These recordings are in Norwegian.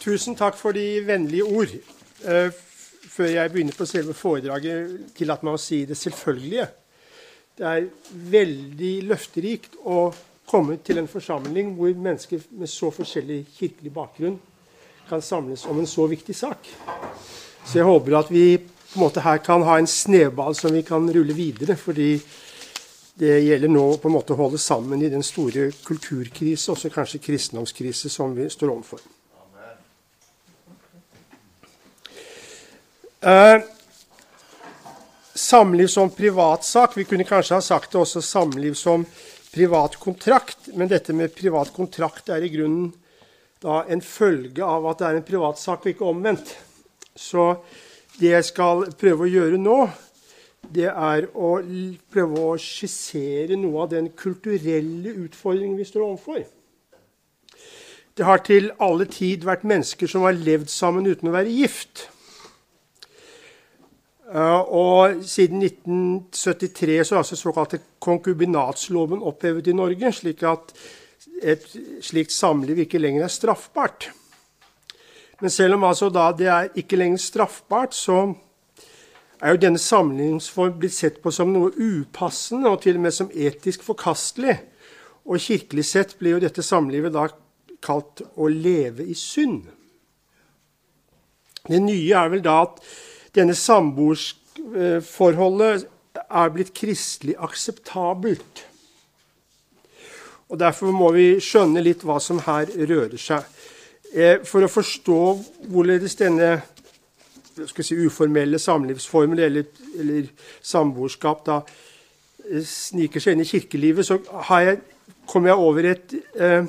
Tusen takk for de vennlige ord. Uh, før jeg begynner på selve foredraget, tillat meg å si det selvfølgelige. Det er veldig løfterikt å komme til en forsamling hvor mennesker med så forskjellig kirkelig bakgrunn kan samles om en så viktig sak. Så jeg håper at vi på en måte her kan ha en snøball som vi kan rulle videre. fordi det gjelder nå på en måte å holde sammen i den store kulturkrise, også kanskje kristendomskrise, som vi står overfor. Eh, samliv som privatsak. Vi kunne kanskje ha sagt det også samliv som privat kontrakt. Men dette med privat kontrakt er i grunnen da en følge av at det er en privatsak og ikke omvendt. Så det jeg skal prøve å gjøre nå, det er å prøve å skissere noe av den kulturelle utfordringen vi står overfor. Det har til alle tid vært mennesker som har levd sammen uten å være gift. Uh, og siden 1973 så er altså såkalte konkubinatsloven opphevet i Norge, slik at et slikt samliv ikke lenger er straffbart. Men selv om altså det er ikke lenger straffbart, så er jo denne samlingsform blitt sett på som noe upassende og til og med som etisk forkastelig. Og kirkelig sett blir jo dette samlivet da kalt å leve i synd. Det nye er vel da at denne samboerforholdet er blitt kristelig akseptabelt. Og Derfor må vi skjønne litt hva som her rører seg. Eh, for å forstå hvorledes denne si, uformelle samlivsformer eller, eller samboerskap da eh, sniker seg inn i kirkelivet, så jeg, kom jeg over et, eh,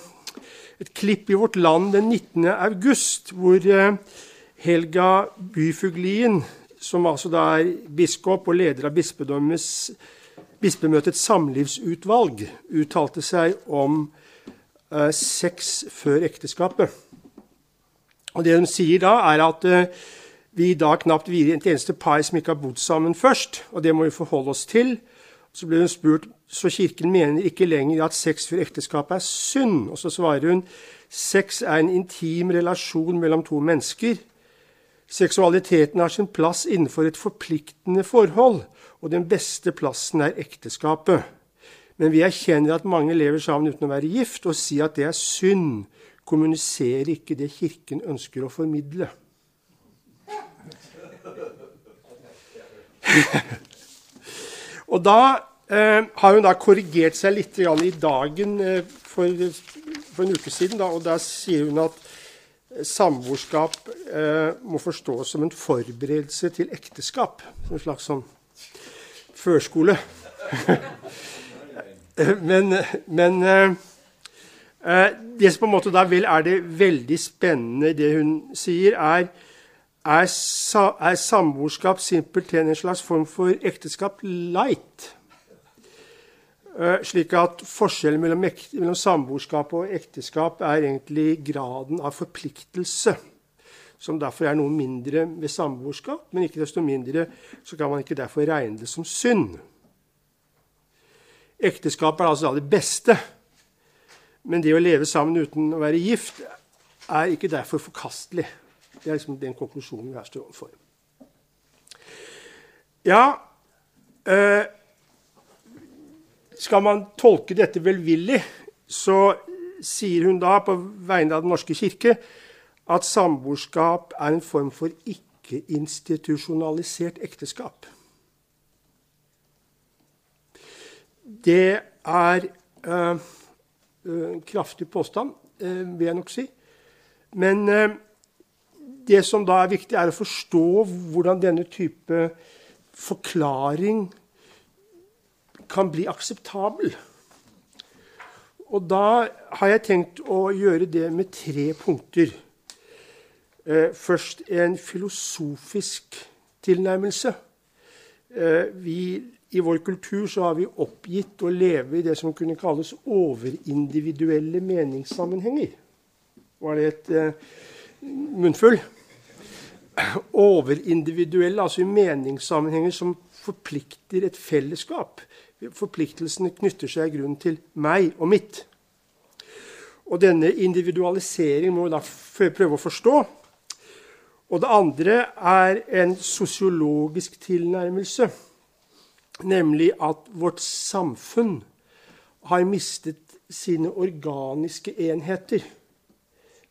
et, klipp i Vårt Land den 19. august, hvor Helga Byfuglien, som altså da er biskop og leder av bispemøtets samlivsutvalg, uttalte seg om eh, sex før ekteskapet. Og Det hun sier da, er at eh, vi da knapt videre et eneste par som ikke har bodd sammen først, og det må vi forholde oss til. Så ble hun spurt så Kirken mener ikke lenger at sex før ekteskapet er synd. Og så svarer hun sex er en intim relasjon mellom to mennesker Seksualiteten har sin plass innenfor et forpliktende forhold, og den beste plassen er ekteskapet. Men vi erkjenner at mange lever sammen uten å være gift, og sier at det er synd. Kommuniserer ikke det Kirken ønsker å formidle. og da eh, har hun da korrigert seg litt i dagen eh, for, for, en uke siden. Da, og da sier hun at samboerskap eh, må forstås som en forberedelse til ekteskap. En slags sånn førskole. men, men eh, eh, det som på en måte da vel er det veldig spennende det hun sier, er er, sa, er samboerskap simpelthen en slags form for ekteskap light? Eh, slik at Forskjellen mellom, mellom samboerskap og ekteskap er egentlig graden av forpliktelse, som derfor er noe mindre ved samboerskap. Men ikke desto mindre så kan man ikke derfor regne det som synd. Ekteskap er altså det beste, men det å leve sammen uten å være gift er ikke derfor forkastelig. Det er liksom den konklusjonen vi her står overfor. Ja, eh, skal man tolke dette velvillig, så sier hun da på vegne av Den norske kirke at samboerskap er en form for ikke-institusjonalisert ekteskap. Det er øh, en kraftig påstand, øh, vil jeg nok si. Men øh, det som da er viktig, er å forstå hvordan denne type forklaring kan bli akseptabel. Og da har jeg tenkt å gjøre det med tre punkter. Eh, først en filosofisk tilnærmelse. Eh, vi, I vår kultur så har vi oppgitt å leve i det som kunne kalles overindividuelle meningssammenhenger. Var det et eh, munnfull? Overindividuelle, altså i meningssammenhenger som forplikter et fellesskap. Forpliktelsene knytter seg i grunnen til meg og mitt. Og denne individualiseringen må vi da prøve å forstå. Og det andre er en sosiologisk tilnærmelse, nemlig at vårt samfunn har mistet sine organiske enheter.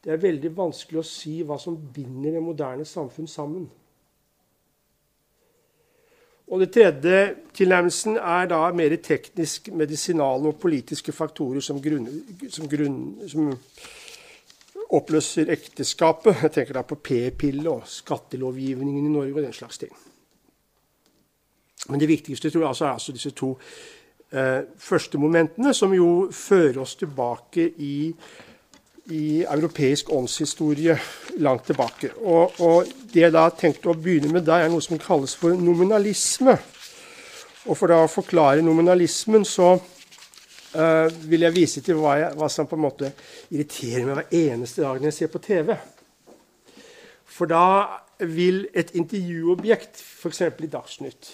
Det er veldig vanskelig å si hva som binder det moderne samfunn sammen. Og det tredje tilnærmelsen er da mer teknisk, medisinale og politiske faktorer som, grunn, som, grunn, som oppløser ekteskapet. Jeg tenker da på p-pille og skattelovgivningen i Norge og den slags ting. Men det viktigste tror jeg altså er altså disse to eh, første momentene, som jo fører oss tilbake i i europeisk åndshistorie langt tilbake. Og, og, det jeg da tenkte å begynne med der, er noe som kalles for nominalisme. Og for da å forklare nominalismen så uh, vil jeg vise til hva, jeg, hva, som på en måte irriterer meg hver eneste dag når jeg ser på TV. For da vil et intervjuobjekt, f.eks. i Dagsnytt,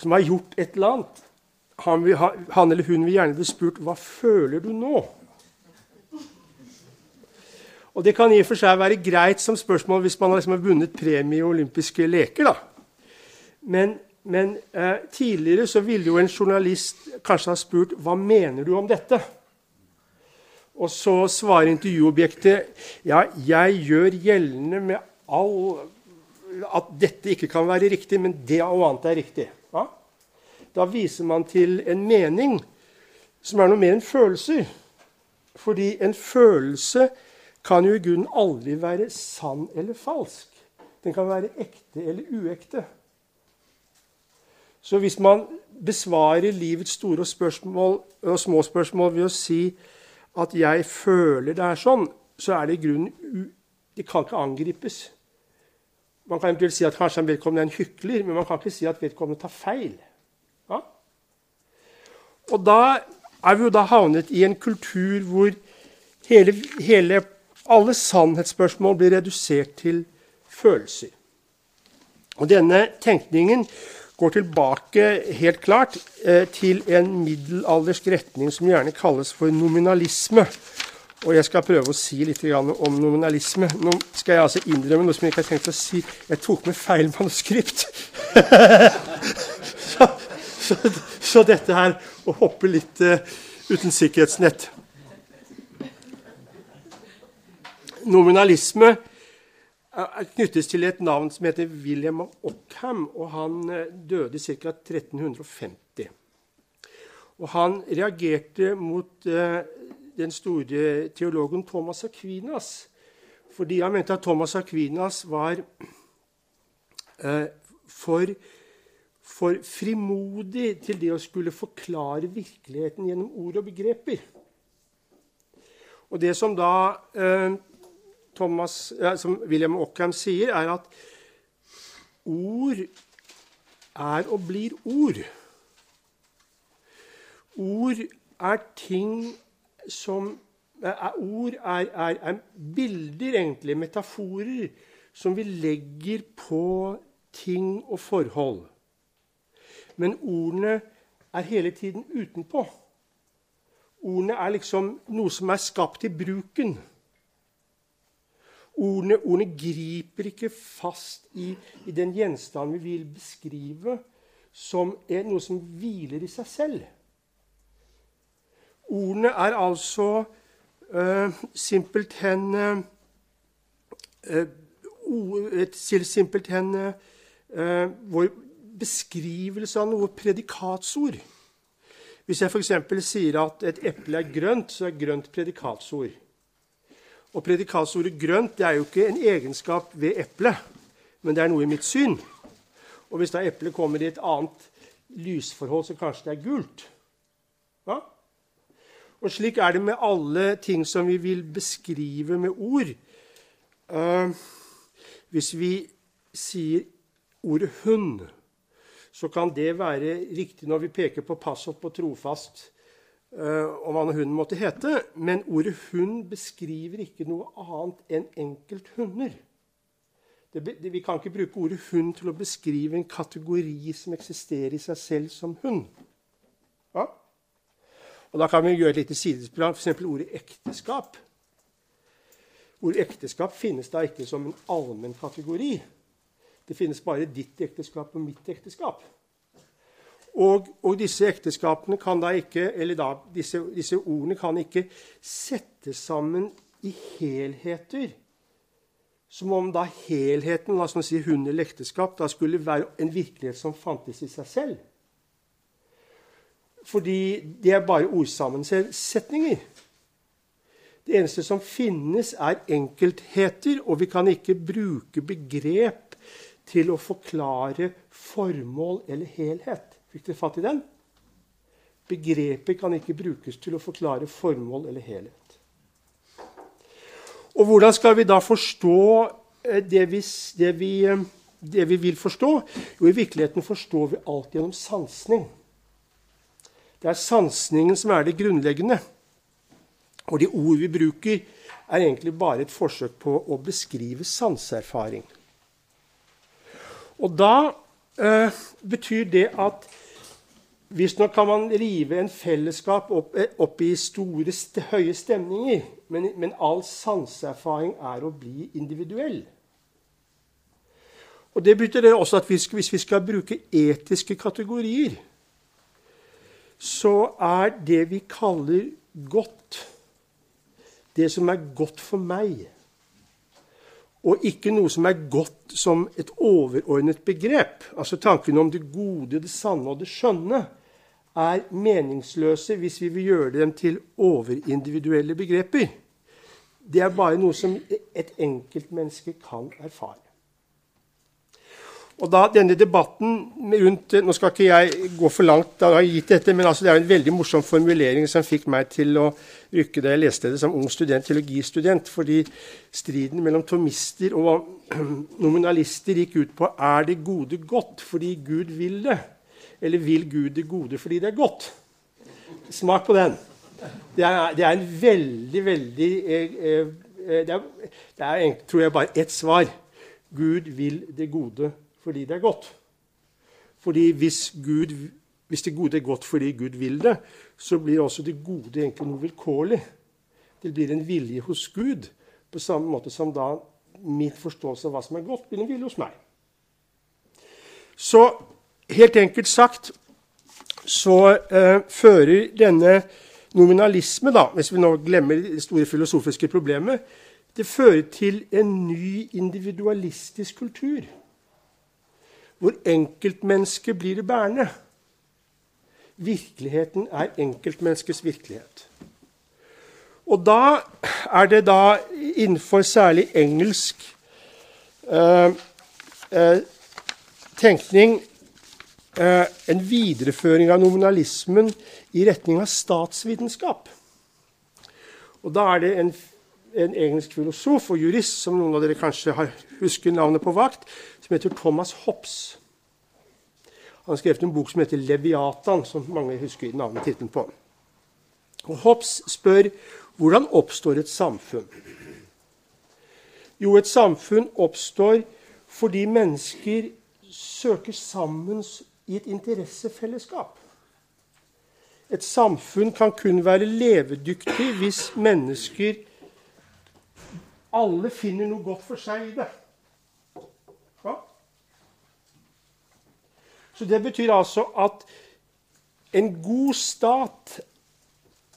som har gjort et eller annet han, vil, han eller hun vil gjerne bli spurt hva føler du nå? Og det kan i og for seg være greit som spørsmål hvis man liksom har vunnet premie i olympiske leker. Da. Men, men eh, tidligere så ville jo en journalist kanskje ha spurt hva mener du om dette? Og så svarer intervjuobjektet ja, jeg gjør gjeldende med all at dette ikke kan være riktig, men det og annet er riktig. Ja? Da viser man til en mening som er noe mer enn følelser. Fordi en følelse kan jo i grunnen aldri være sann eller falsk. Den kan være ekte eller uekte. Så hvis man besvarer livets store spørsmål, og små spørsmål ved å si at 'jeg føler det er sånn', så er det i grunnen Det kan ikke angripes. Man kan eventuelt si at kanskje vedkommende er en hykler, men man kan ikke si at vedkommende tar feil. Ja? Og da er vi jo da havnet i en kultur hvor hele, hele alle sannhetsspørsmål blir redusert til følelser. Og Denne tenkningen går tilbake helt klart eh, til en middelaldersk retning som gjerne kalles for nominalisme. Og jeg skal prøve å si litt om nominalisme. Nå skal jeg altså innrømme noe som jeg ikke har tenkt å si. Jeg tok med feil manuskript. så, så, så, dette her å hoppe litt uh, uten sikkerhetsnett nominalisme knyttes til et navn som heter William Ockham. og Han eh, døde ca. 1350. Og Han reagerte mot uh, den store teologen Thomas Aquinas fordi han mente at Thomas Aquinas var for, for frimodig til det å skulle forklare virkeligheten gjennom ord og begreper. Og det som da uh, Thomas, som William Ockham sier, er at ord er og blir ord. Ord er ting som er, Ord er, er, er, bilder, egentlig, metaforer, som vi legger på ting og forhold. Men ordene er hele tiden utenpå. Ordene er liksom noe som er skapt i bruken. Ordene, ordene griper ikke fast i, i, den gjenstanden vi vil beskrive, som er noe som hviler i seg selv. Ordene er altså uh, simpelthen uh, et simpelthen uh, vår beskrivelse av noe predikatsord. Hvis jeg f.eks. sier at et eple er grønt, så er grønt predikatsord. Og predikatsordet 'grønt' det er jo ikke en egenskap ved eplet, men det er noe i mitt syn. Og hvis da eplet kommer i et annet lysforhold, så kanskje det er gult. Ja? Og slik er det med alle ting som vi vil beskrive med ord. Uh, hvis vi sier ordet 'hund', så kan det være riktig når vi peker på passord på trofast uh, om hva hunden måtte hete. Men ordet 'hund' beskriver ikke noe annet enn enkelthunder. Vi kan ikke bruke ordet 'hund' til å beskrive en kategori som eksisterer i seg selv som hund. Ja? Og Da kan vi gjøre et lite sidesprang. F.eks. ordet 'ekteskap'. Ordet ekteskap finnes da ikke som en allmenn kategori. Det finnes bare ditt ekteskap og mitt ekteskap. Og, og disse ekteskapene kan da ikke, eller da, disse, disse ordene kan ikke settes sammen i helheter. Som om da helheten, la oss si, hund eller ekteskap, da skulle være en virkelighet som fantes i seg selv. Fordi det er bare ordsammensetninger. Det eneste som finnes, er enkeltheter, og vi kan ikke bruke begrep til å forklare formål eller helhet. Fikk dere fatt i den? Begrepet kan ikke brukes til å forklare formål eller helhet. Og hvordan skal vi da forstå eh, det vi, det vi, eh, det vi vil forstå? Jo, i virkeligheten forstår vi alt gjennom sansning. Det er sansningen som er det grunnleggende. Og de ord vi bruker, er egentlig bare et forsøk på å beskrive sanseerfaring. Og da eh, betyr det at Visstnok kan man rive en fellesskap opp, eh, opp i store, høye stemninger, men, men all sanseerfaring er å bli individuell. Og Det betyr også at hvis vi skal bruke etiske kategorier, så er det vi kaller godt, det som er godt for meg og ikke noe som er godt som et overordnet begrep. Altså Tanken om det gode, det sanne og det skjønne er meningsløse hvis vi vil gjøre dem til overindividuelle begreper. Det er bare noe som et enkeltmenneske kan erfare. Og da denne debatten rundt Nå skal ikke jeg gå for langt, da har jeg gitt dette, men altså det er en veldig morsom formulering som fikk meg til å rykke da jeg leste det som ung student, teologistudent. Fordi striden mellom tomister og nominalister gikk ut på er det gode godt fordi Gud vil det, eller vil Gud det gode fordi det er godt? Smak på den. Det er, det er en veldig, veldig eh, eh, det, er, det er, tror jeg, bare ett svar. Gud vil det gode fordi det er godt. Fordi hvis, Gud, hvis det gode er godt fordi Gud vil det, så blir også det gode egentlig noe vilkårlig. Det blir en vilje hos Gud, på samme måte som da min forståelse av hva som er godt, blir en vilje hos meg. Så helt enkelt sagt så eh, fører denne nominalisme, da, hvis vi nå glemmer det store filosofiske problemet, det fører til en ny individualistisk kultur hvor enkeltmennesket blir det bærende. Virkeligheten er enkeltmenneskets virkelighet. Og da er det da innenfor særlig engelsk eh, eh, tenkning eh, en videreføring av nominalismen i retning av statsvitenskap. Og da er det en en engelsk filosof og jurist som noen av dere kanskje har, husker navnet på vakt, som heter Thomas Hobbes. Han har skrevet en bok som heter 'Leviatan', som mange husker navnet tittelen på. Og Hobbes spør hvordan oppstår et samfunn? Jo, et samfunn oppstår fordi mennesker søker sammen i et interessefellesskap. Et samfunn kan kun være levedyktig hvis mennesker alle finner noe godt for seg i det. Så det betyr altså at en god stat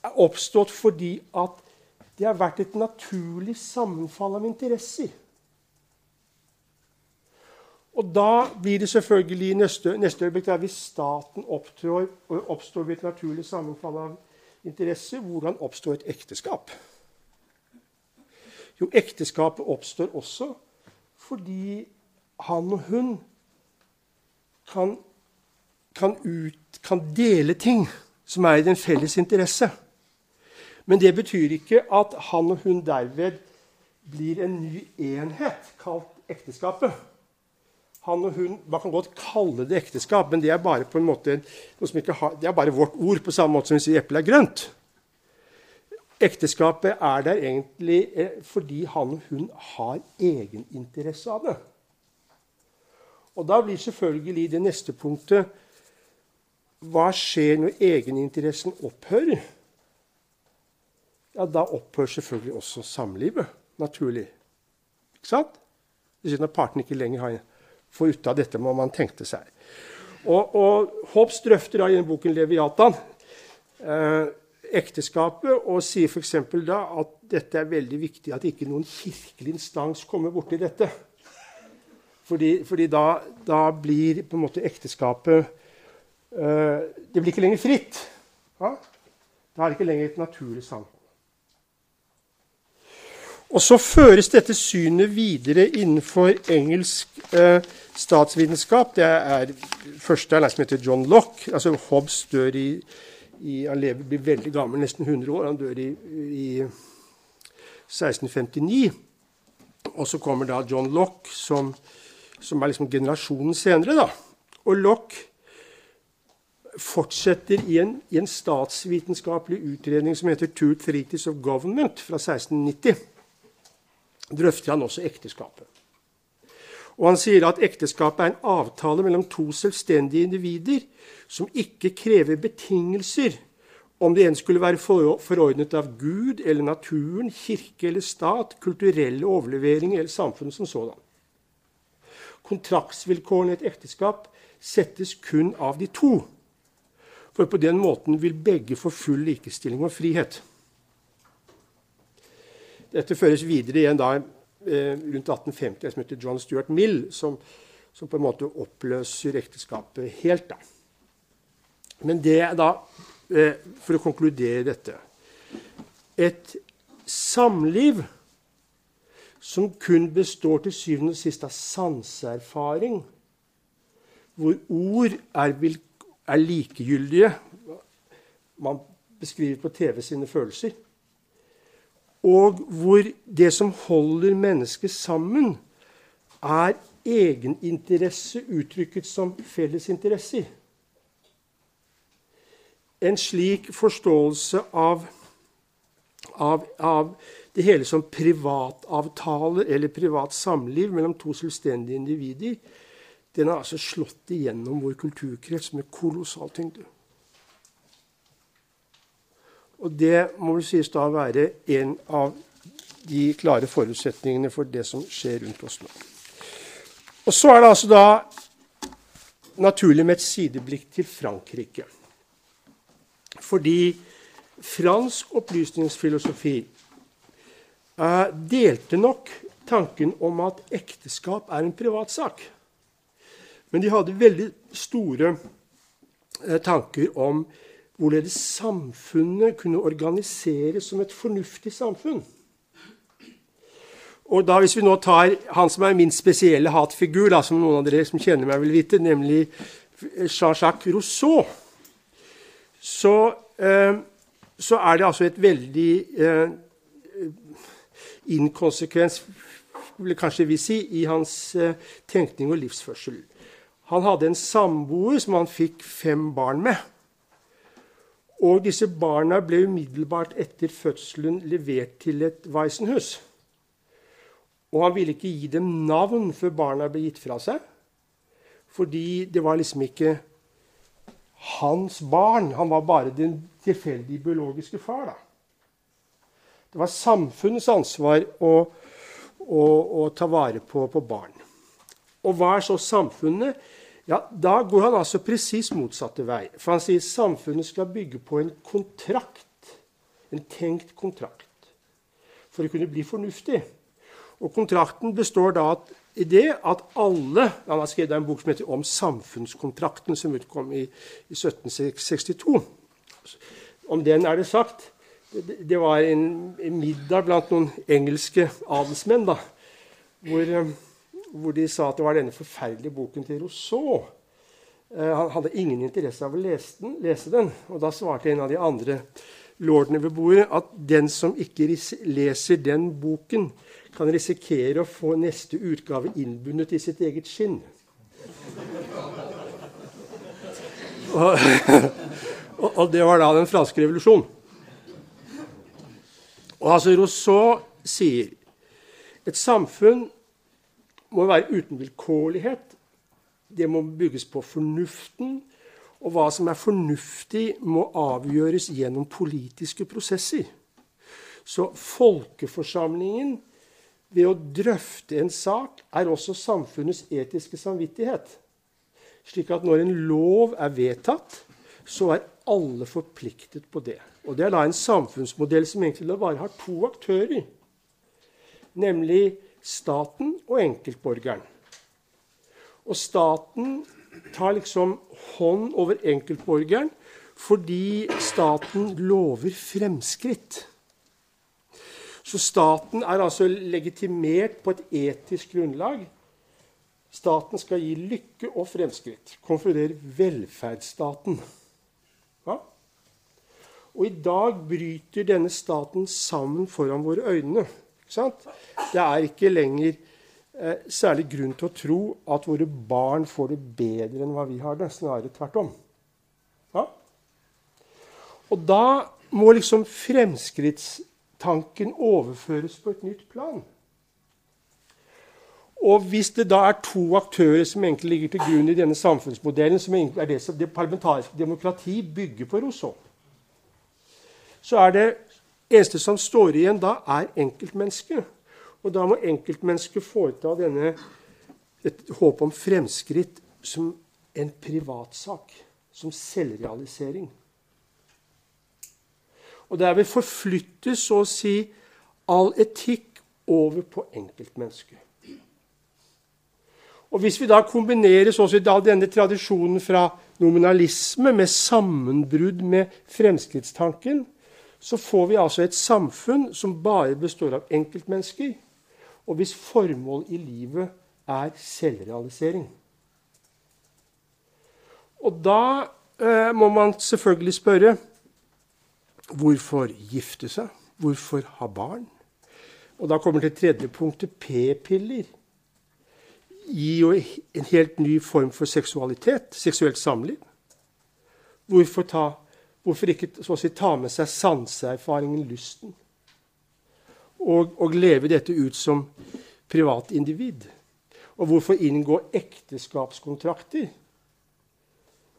er oppstått fordi at det har vært et naturlig sammenfall av interesser. Og da blir det selvfølgelig neste, neste øyeblikk der hvis staten opptrår, oppstår ved et naturlig sammenfall av interesser, hvordan oppstår et ekteskap? Jo, ekteskapet oppstår også fordi han og hun kan, kan, ut, kan dele ting som er i den felles interesse. Men det betyr ikke at han og hun derved blir en ny enhet kalt ekteskapet. Han og hun, Man kan godt kalle det ekteskap, men det er bare på en måte, har, det er bare vårt ord, på samme måte som vi sier eple er grønt. Ekteskapet er der egentlig eh, fordi han og hun har egeninteresse av det. Og da blir selvfølgelig det neste punktet Hva skjer når egeninteressen opphører? Ja, Da opphører selvfølgelig også samlivet. naturlig. Ikke sant? Det Når partene ikke lenger har får ut av dette hva man tenkte seg. Og, og Hobbes drøfter da i denne boken 'Leviatan' eh, ekteskapet og sier f.eks. da at dette er veldig viktig at ikke noen kirkelig instans kommer borti dette. Fordi, fordi da, da, blir på en måte ekteskapet Det blir ikke lenger fritt. Ja? Da er det ikke lenger et naturlig samhold. Og så føres dette synet videre innenfor engelsk eh, statsvitenskap. Det er første er en som heter John Lock. altså Hobbes dør i, i, Han lever, blir veldig gammel, nesten 100 år. Han dør i, i 1659. Og så kommer da John Lock som som er liksom generasjonen senere. da. Og Lock fortsetter i en, i en, statsvitenskapelig utredning som heter Two Treaties of Government fra 1690. Drøfter han også ekteskapet. Og Han sier at ekteskapet er en avtale mellom to selvstendige individer som ikke krever betingelser, om det en skulle være forordnet av Gud eller naturen, kirke eller stat, kulturelle overleveringer eller samfunnet som sådan. Kontraktsvilkårene i et ekteskap settes kun av de to. For på den måten vil begge få full likestilling og frihet. Dette føres videre igjen da, eh, rundt 1850 som heter John Stuart Mill, som, som, på en måte oppløser ekteskapet helt. da. Men det er da, eh, for å konkludere dette Et samliv som kun består til syvende og sist av sanseerfaring, hvor ord er, er, likegyldige Man beskriver på TV sine følelser. Og hvor det som holder mennesket sammen, er egeninteresse uttrykket som fellesinteresser. En slik forståelse av, av, av det hele som privatavtale eller privat samliv mellom to selvstendige individer, den har altså slått igjennom vår kulturkrets med kolossal tyngde. Og det må vel sies da være en av de klare forutsetningene for det som skjer rundt oss nå. Og så er det altså da naturlig med et sideblikk til Frankrike. Fordi fransk opplysningsfilosofi Eh, delte nok tanken om at ekteskap er en privatsak. Men de hadde veldig store eh, tanker om hvorledes samfunnet kunne organiseres som et fornuftig samfunn. Og da Hvis vi nå tar han som er min spesielle hatfigur, da, som noen av dere som kjenner meg vil vite, nemlig Jean-Jacques Rousseau, så, eh, så, er det altså et veldig eh, inkonsekvens vil kanskje vi si, i hans eh, tenkning og livsførsel. Han hadde en samboer som han fikk fem barn med. Og disse barna ble umiddelbart etter fødselen levert til et Weissenhus. Og han ville ikke gi dem navn før barna ble gitt fra seg. Fordi det var liksom ikke hans barn. Han var bare den tilfeldige biologiske far. da. Det var samfunnets ansvar å, å, å ta vare på, på, barn. Og hva er så samfunnet? Ja, Da går han altså presis motsatte vei. For han sier samfunnet skal bygge på en kontrakt. En tenkt kontrakt. For å kunne bli fornuftig. Og kontrakten består da i det at alle Han har skrevet en bok som heter 'Om samfunnskontrakten', som utkom i, i 1762. Om den er det sagt det var en, middag blant noen engelske adelsmenn da, hvor, eh, hvor, de sa at det var denne forferdelige boken til Rousseau. Eh, han hadde ingen interesse av å lese den, lese den, Og da svarte en av de andre lordene ved bordet at den som ikke leser den boken, kan risikere å få neste utgave innbundet i sitt eget skinn. og, og det var da den franske revolusjonen. Og altså Rousseau sier et samfunn må være uten vilkårlighet. Det må bygges på fornuften. Og hva som er fornuftig, må avgjøres gjennom politiske prosesser. Så folkeforsamlingen ved å drøfte en sak er også samfunnets etiske samvittighet. Slik at når en lov er vedtatt, så er alle forpliktet på det. Og Det er da en samfunnsmodell som egentlig bare har to aktører, nemlig staten og enkeltborgeren. Og staten tar liksom hånd over enkeltborgeren fordi staten lover fremskritt. Så staten er altså legitimert på et etisk grunnlag. Staten skal gi lykke og fremskritt. Konfererer velferdsstaten. Ja? Og i dag bryter denne staten sammen foran våre øyne. Det er ikke lenger eh, særlig grunn til å tro at våre barn får det bedre enn hva vi har det. Snarere tvert om. Ja? Og da må liksom fremskrittstanken overføres på et nytt plan. Og hvis det da er to aktører som egentlig ligger til grunn i denne samfunnsmodellen, som er det som det parlamentariske demokrati bygger på Rousseau, så er det eneste som står igjen da, er enkeltmennesket. Og da må enkeltmennesket foreta denne, et håp om fremskritt som en privatsak. Som selvrealisering. Og derved forflyttes så å si all etikk over på enkeltmennesket. Og Hvis vi da kombinerer så da denne tradisjonen fra nominalisme med sammenbrudd med fremskrittstanken, så får vi altså et samfunn som bare består av enkeltmennesker, og hvis formål i livet er selvrealisering. Og da eh, må man selvfølgelig spørre hvorfor gifte seg? Hvorfor ha barn? Og da kommer til tredje punktet p-piller gir jo en helt ny form for seksualitet, seksuelt samliv. Hvorfor, ta, hvorfor ikke si, ta med seg sanseerfaringen, lysten? Og, og, leve dette ut som privat individ? Og hvorfor inngå ekteskapskontrakter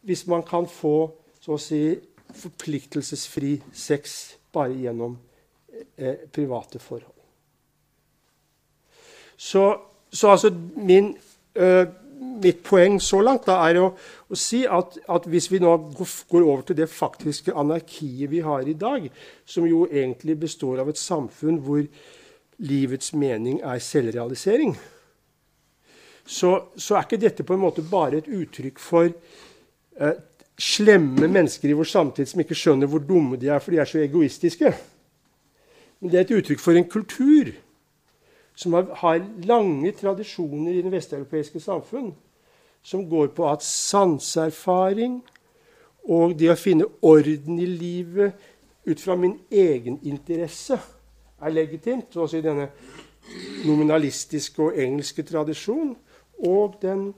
hvis man kan få så å si, forpliktelsesfri sex bare gjennom eh, private forhold? Så så altså min, uh, mitt poeng så langt da, er å, å si at, at, hvis vi nå går over til det faktiske anarkiet vi har i dag, som jo egentlig består av et samfunn hvor livets mening er selvrealisering, så, så er ikke dette på en måte bare et uttrykk for eh, slemme mennesker i vår samtid som ikke skjønner hvor dumme de er, for de er så egoistiske. Men det er et uttrykk for en kultur som har, lange tradisjoner i det vesteuropeiske samfunn, som går på at sanseerfaring og det å finne orden i livet ut fra min egen interesse er legitimt. Også i denne nominalistiske og engelske tradisjonen, Og den,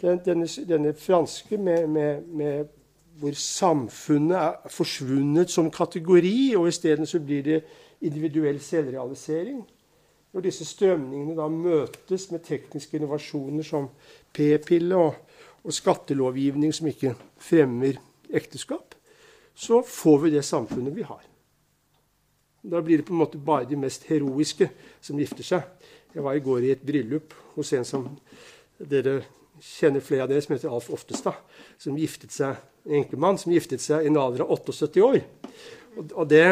den, denne, denne, franske med, med, med, hvor samfunnet er forsvunnet som kategori, og isteden blir det individuell selvrealisering. Når disse strømningene da møtes med tekniske innovasjoner som p-pille og, og, skattelovgivning som ikke fremmer ekteskap, så får vi det samfunnet vi har. Da blir det på en måte bare de mest heroiske som gifter seg. Jeg var i går i et bryllup hos en som dere kjenner flere av dere, som heter Alf Oftestad. Som giftet seg, En enkemann som giftet seg i en alder av 78 år. Og det,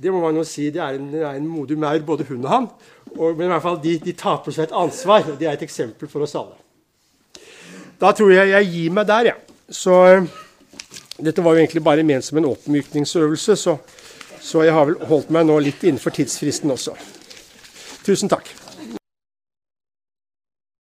det, må man jo si, det er en, en modig maur, både hun og han. Og, men i hvert fall, de, de tar på seg et ansvar. og Det er et eksempel for oss alle. Da tror jeg jeg gir meg der, jeg. Ja. Så dette var jo egentlig bare ment som en oppmykningsøvelse, så, så jeg har vel holdt meg nå litt innenfor tidsfristen også. Tusen takk.